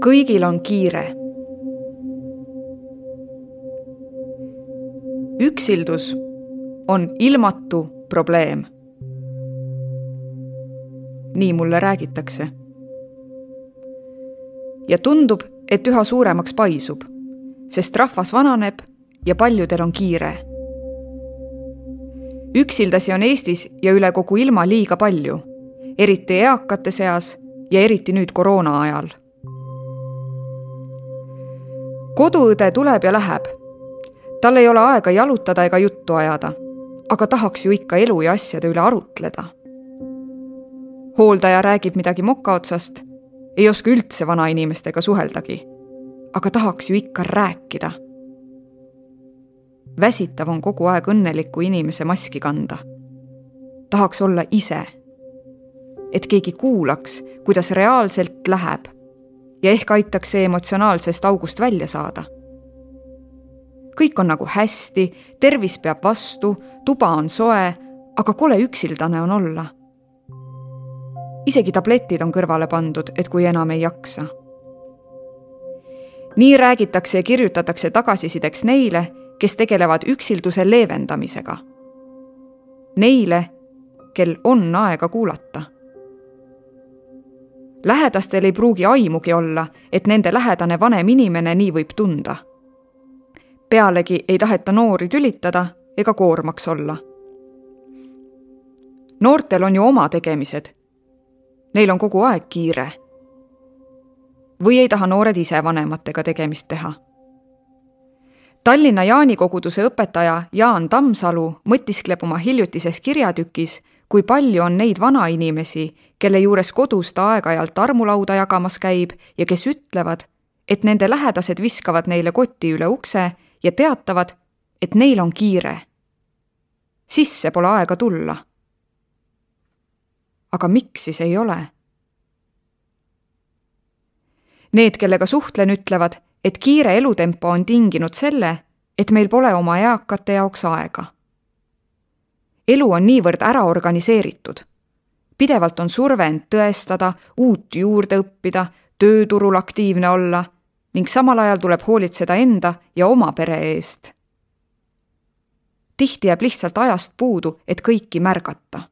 kõigil on kiire. üksildus on ilmatu probleem. nii mulle räägitakse. ja tundub, et üha suuremaks paisub, sest rahvas vananeb ja paljudel on kiire. üksildasi on Eestis ja üle kogu ilma liiga palju, eriti eakate seas ja eriti nüüd koroona ajal. koduõde tuleb ja läheb. tal ei ole aega jalutada ega juttu ajada, aga tahaks ju ikka elu ja asjade üle arutleda. hooldaja räägib midagi moka otsast, ei oska üldse vanainimestega suheldagi. aga tahaks ju ikka rääkida väsitav on kogu aeg õnneliku inimese maski kanda. tahaks olla ise. Et keegi kuulaks, kuidas reaalselt läheb ja ehk aitaks see emotsionaalsest august välja saada. kõik on nagu hästi, tervis peab vastu, tuba on soe, aga kole üksildane on olla. isegi tabletid on kõrvale pandud, et kui enam ei jaksa nii räägitakse ja kirjutatakse tagasisideks neile, kes tegelevad üksilduse leevendamisega. Neile, kel on aega kuulata. Lähedastel ei pruugi aimugi olla, et nende lähedane vanem inimene nii võib tunda. pealegi ei taheta noori tülitada ega koormaks olla. noortel on ju oma tegemised. Neil on kogu aeg kiire. või ei taha noored ise vanematega tegemist teha Tallinna Jaani koguduse õpetaja Jaan Tammsalu mõtiskleb oma hiljutises kirjatükis, kui palju on neid vanainimesi, kelle juures kodus ta aeg-ajalt armulauda jagamas käib ja kes ütlevad, et nende lähedased viskavad neile koti üle ukse ja teatavad, et neil on kiire. sisse pole aega tulla. aga miks siis ei ole? Need, kellega suhtlen, ütlevad et kiire elutempo on tinginud selle, et meil pole oma eakate jaoks aega. elu on niivõrd ära organiseeritud. Pidevalt on surve end tõestada, uut juurde õppida, tööturul aktiivne olla ning samal ajal tuleb hoolitseda enda ja oma pere eest. tihti jääb lihtsalt ajast puudu, et kõiki märgata.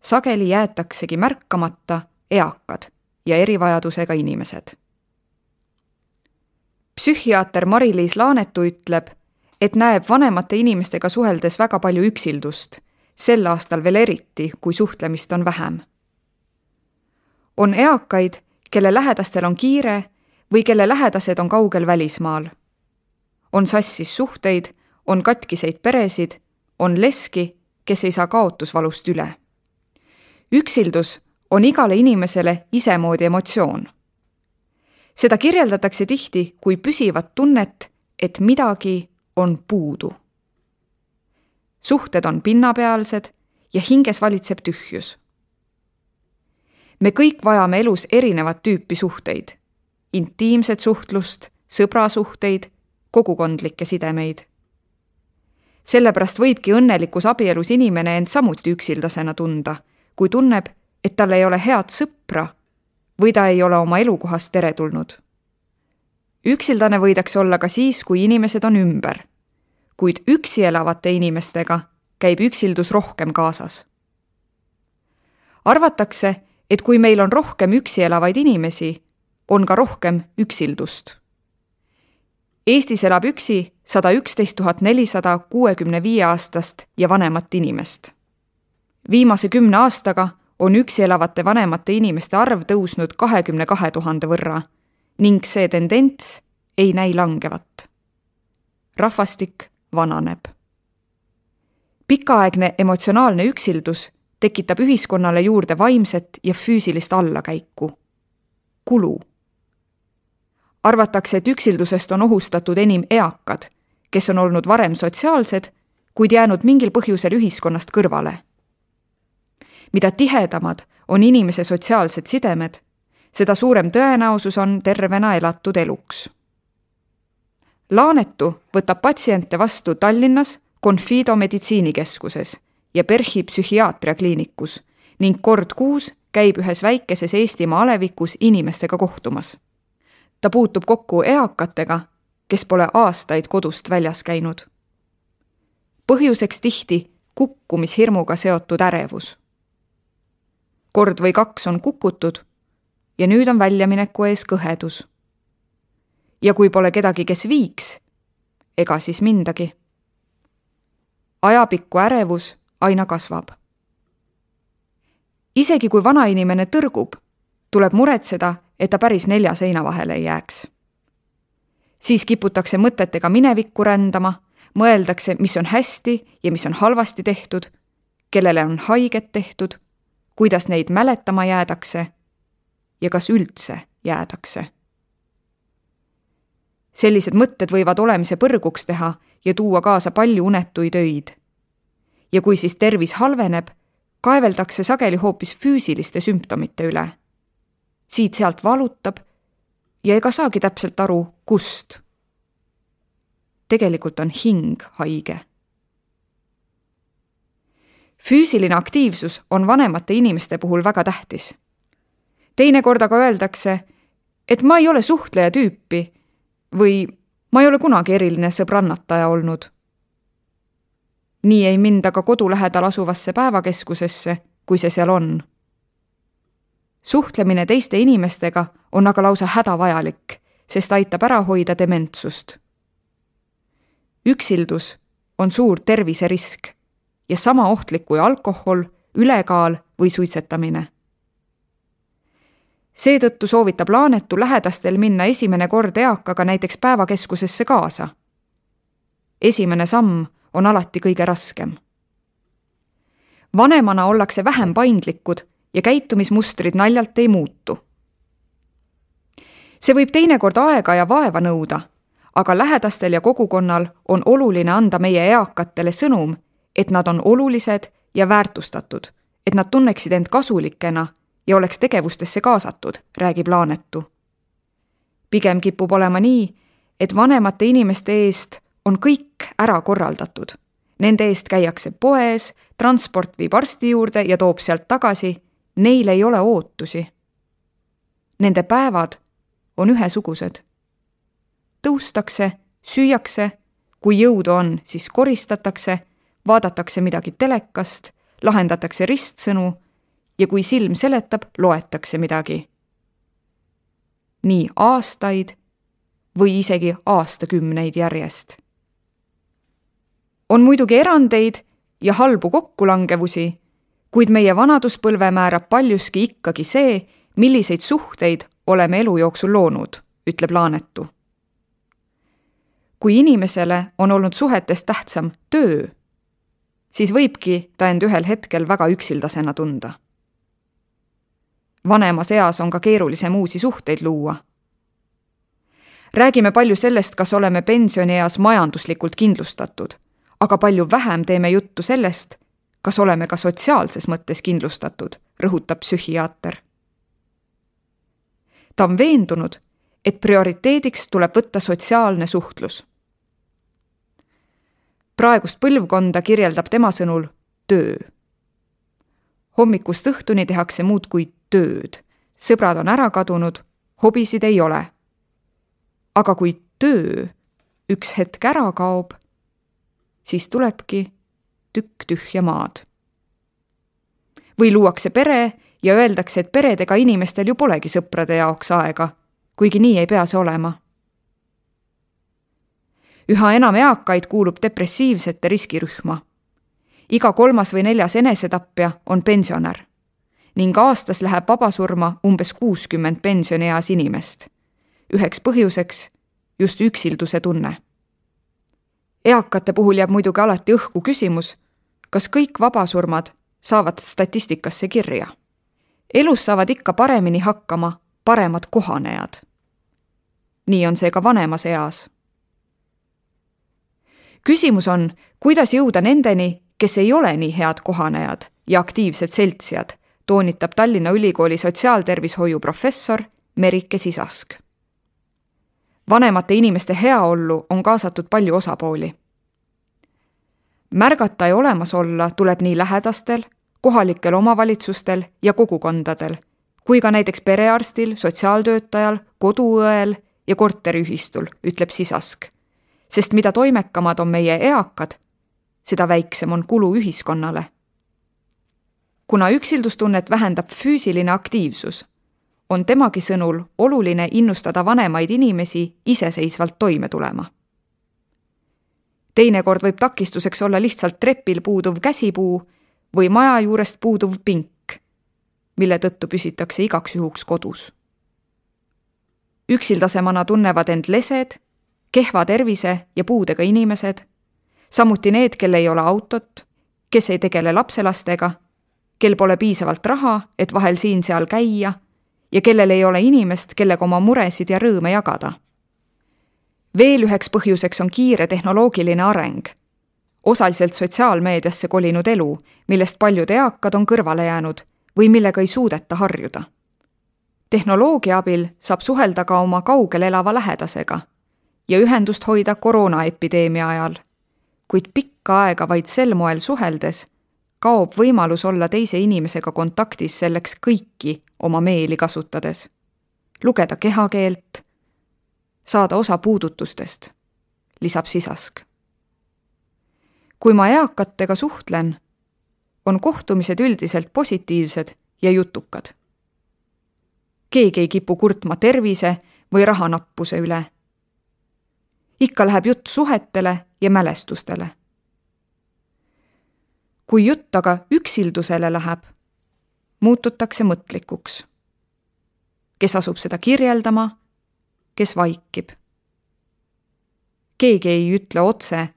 sageli jäetaksegi märkamata eakad ja erivajadusega inimesed psühhiaater Mari-Liis Laanetu ütleb, et näeb vanemate inimestega suheldes väga palju üksildust, sel aastal veel eriti, kui suhtlemist on vähem. on eakaid, kelle lähedastel on kiire või kelle lähedased on kaugel välismaal. on sassis suhteid, on katkiseid peresid, on leski, kes ei saa kaotusvalust üle. üksildus on igale inimesele isemoodi emotsioon seda kirjeldatakse tihti kui püsivat tunnet, et midagi on puudu. Suhted on pinnapealsed ja hinges valitseb tühjus. me kõik vajame elus erinevat tüüpi suhteid, intiimset suhtlust, sõbrasuhteid, kogukondlikke sidemeid. sellepärast võibki õnnelikus abielus inimene end samuti üksildasena tunda, kui tunneb, et tal ei ole head sõpra või ta ei ole oma elukohas teretulnud. üksildane võidakse olla ka siis, kui inimesed on ümber. Kuid üksi elavate inimestega käib üksildus rohkem kaasas. arvatakse, et kui meil on rohkem üksi elavaid inimesi, on ka rohkem üksildust. Eestis elab üksi sada üksteist tuhat nelisada kuuekümne viie aastast ja vanemat inimest. viimase kümne aastaga on üksi elavate vanemate inimeste arv tõusnud kahekümne kahe tuhande võrra ning see tendents ei näi langevat. rahvastik vananeb. pikaaegne emotsionaalne üksildus tekitab ühiskonnale juurde vaimset ja füüsilist allakäiku, kulu. arvatakse, et üksildusest on ohustatud enim eakad, kes on olnud varem sotsiaalsed, kuid jäänud mingil põhjusel ühiskonnast kõrvale mida tihedamad on inimese sotsiaalsed sidemed, seda suurem tõenäosus on tervena elatud eluks. Laanetu võtab patsiente vastu Tallinnas Confido meditsiinikeskuses ja PERHi psühhiaatria kliinikus ning kord kuus käib ühes väikeses Eestimaa alevikus inimestega kohtumas. ta puutub kokku eakatega, kes pole aastaid kodust väljas käinud. põhjuseks tihti kukkumishirmuga seotud ärevus. kord või kaks on kukutud ja nüüd on väljamineku ees kõhedus. Ja kui pole kedagi, kes viiks, ega siis mindagi. ajapikku ärevus aina kasvab. isegi kui vanainimene tõrgub, tuleb muretseda, et ta päris nelja seina vahele ei jääks. siis kiputakse mõtetega minevikku rändama, mõeldakse, mis on hästi ja mis on halvasti tehtud, kellele on haiget tehtud, kuidas neid mäletama jäädakse ja kas üldse jäädakse. Sellised mõtted võivad olemise põrguks teha ja tuua kaasa palju unetuid öid. ja kui siis tervis halveneb, kaeveldakse sageli hoopis füüsiliste sümptomite üle. siit-sealt valutab ja ega saagi täpselt aru, kust. tegelikult on hing haige füüsiline aktiivsus on vanemate inimeste puhul väga tähtis teinekord aga öeldakse, et ma ei ole suhtleja tüüpi või ma ei ole kunagi eriline sõbrannataja olnud. nii ei minda ka kodu lähedal asuvasse päevakeskusesse, kui see seal on. suhtlemine teiste inimestega on aga lausa hädavajalik, sest aitab ära hoida dementsust. üksildus on suur terviserisk ja sama ohtlik kui alkohol, ülekaal või suitsetamine seetõttu soovitab Laanetu lähedastel minna esimene kord eakaga näiteks päevakeskusesse kaasa. esimene samm on alati kõige raskem. vanemana ollakse vähem paindlikud ja käitumismustrid naljalt ei muutu. see võib teinekord aega ja vaeva nõuda, aga lähedastel ja kogukonnal on oluline anda meie eakatele sõnum, et nad on olulised ja väärtustatud, et nad tunneksid end kasulikena ja oleks tegevustesse kaasatud, räägib Laanetu. pigem kipub olema nii, et vanemate inimeste eest on kõik ära korraldatud. Nende eest käiakse poes, transport viib arsti juurde ja toob sealt tagasi, neil ei ole ootusi. Nende päevad on ühesugused. tõustakse, süüakse, kui jõudu on, siis koristatakse, vaadatakse midagi telekast, lahendatakse ristsõnu ja kui silm seletab, loetakse midagi. nii aastaid või isegi aastakümneid järjest. on muidugi erandeid ja halbu kokkulangevusi, kuid meie vanaduspõlve määrab paljuski ikkagi see, milliseid suhteid oleme elu jooksul loonud, ütleb Laanetu. kui inimesele on olnud suhetest tähtsam töö, siis võibki ta end ühel hetkel väga üksildasena tunda vanemas eas on ka keerulisem uusi suhteid luua. räägime palju sellest, kas oleme pensionieas majanduslikult kindlustatud, aga palju vähem teeme juttu sellest, kas oleme ka sotsiaalses mõttes kindlustatud, rõhutab psühhiaater. ta on veendunud, et prioriteediks tuleb võtta sotsiaalne suhtlus. praegust põlvkonda kirjeldab tema sõnul töö. Hommikust õhtuni tehakse muudkui tööd. sõbrad on ära kadunud, hobisid ei ole. aga kui töö üks hetk ära kaob, siis tulebki tükk tühja maad. või luuakse pere ja öeldakse, et peredega inimestel ju polegi sõprade jaoks aega, kuigi nii ei pea see olema. üha enam eakaid kuulub depressiivsete riskirühma. Iga kolmas või neljas enesetapja on pensionär ning aastas läheb vabasurma umbes kuuskümmend pensionieas inimest. üheks põhjuseks just üksilduse tunne. eakate puhul jääb muidugi alati õhku küsimus, kas kõik vabasurmad saavad statistikasse kirja. elus saavad ikka paremini hakkama paremad kohanejad. nii on see ka vanemas eas. küsimus on, kuidas jõuda nendeni, kes ei ole nii head kohanejad ja aktiivsed seltsijad toonitab Tallinna Ülikooli sotsiaaltervishoiu professor Merike Sisask. vanemate inimeste heaollu on kaasatud palju osapooli. märgata ja olemas olla tuleb nii lähedastel, kohalikel omavalitsustel ja kogukondadel, kui ka näiteks perearstil, sotsiaaltöötajal, koduõel ja korteriühistul, ütleb Sisask. sest mida toimekamad on meie eakad, seda väiksem on kulu ühiskonnale. kuna üksildustunnet vähendab füüsiline aktiivsus, on temagi sõnul oluline innustada vanemaid inimesi iseseisvalt toime tulema. teinekord võib takistuseks olla lihtsalt trepil puuduv käsipuu või maja juurest puuduv pink, mille tõttu püsitakse igaks juhuks kodus. üksildasemana tunnevad end lesed, kehva tervise ja puudega inimesed, samuti need, kel ei ole autot, kes ei tegele lapselastega, kel pole piisavalt raha, et vahel siin-seal käia ja kellel ei ole inimest, kellega oma muresid ja rõõme jagada. veel üheks põhjuseks on kiire tehnoloogiline areng osaliselt sotsiaalmeediasse kolinud elu, millest paljud eakad on kõrvale jäänud või millega ei suudeta harjuda. tehnoloogia abil saab suhelda ka oma kaugel elava lähedasega ja ühendust hoida koroonaepideemia ajal, kuid pikka aega vaid sel moel suheldes kaob võimalus olla teise inimesega kontaktis selleks kõiki oma meeli kasutades, lugeda kehakeelt, saada osa puudutustest, lisab Sisask kui ma eakatega suhtlen, on kohtumised üldiselt positiivsed ja jutukad. keegi ei kipu kurtma tervise või rahanappuse üle. Ikka läheb jutt suhetele ja mälestustele. kui jutt aga üksildusele läheb, muututakse mõtlikuks. kes asub seda kirjeldama, kes vaikib. keegi ei ütle otse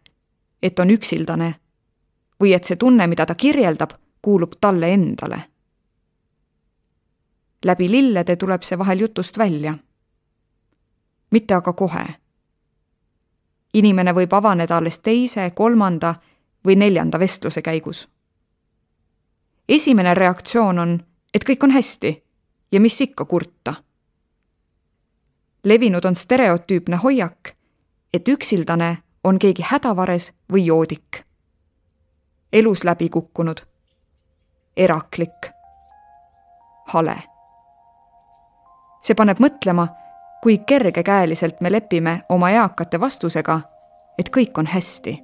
et on üksildane või et see tunne, mida ta kirjeldab, kuulub talle endale. läbi lillede tuleb see vahel jutust välja. mitte aga kohe. Inimene võib avaneda alles teise, kolmanda või neljanda vestluse käigus. esimene reaktsioon on, et kõik on hästi ja mis ikka kurta. levinud on stereotüüpne hoiak, et üksildane on keegi hädavares või joodik. elus läbi kukkunud, eraklik, hale. see paneb mõtlema, kui kergekäeliselt me lepime oma eakate vastusega, et kõik on hästi.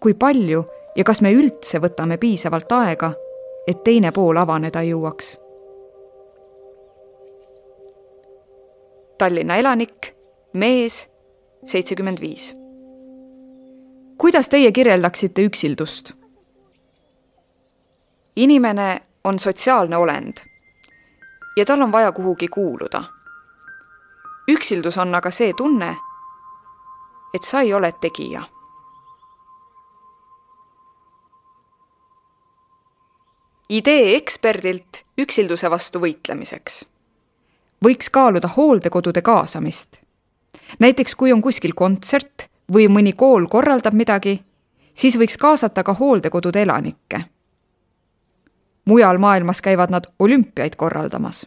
kui palju ja kas me üldse võtame piisavalt aega, et teine pool avaneda jõuaks? Tallinna elanik, mees seitsekümmend viis. kuidas teie kirjeldaksite üksildust? inimene on sotsiaalne olend ja tal on vaja kuhugi kuuluda. üksildus on aga see tunne, et sa ei ole tegija. idee eksperdilt üksilduse vastu võitlemiseks. võiks kaaluda hooldekodude kaasamist näiteks kui on kuskil kontsert või mõni kool korraldab midagi, siis võiks kaasata ka hooldekodude elanikke. Mujal maailmas käivad nad olümpiaid korraldamas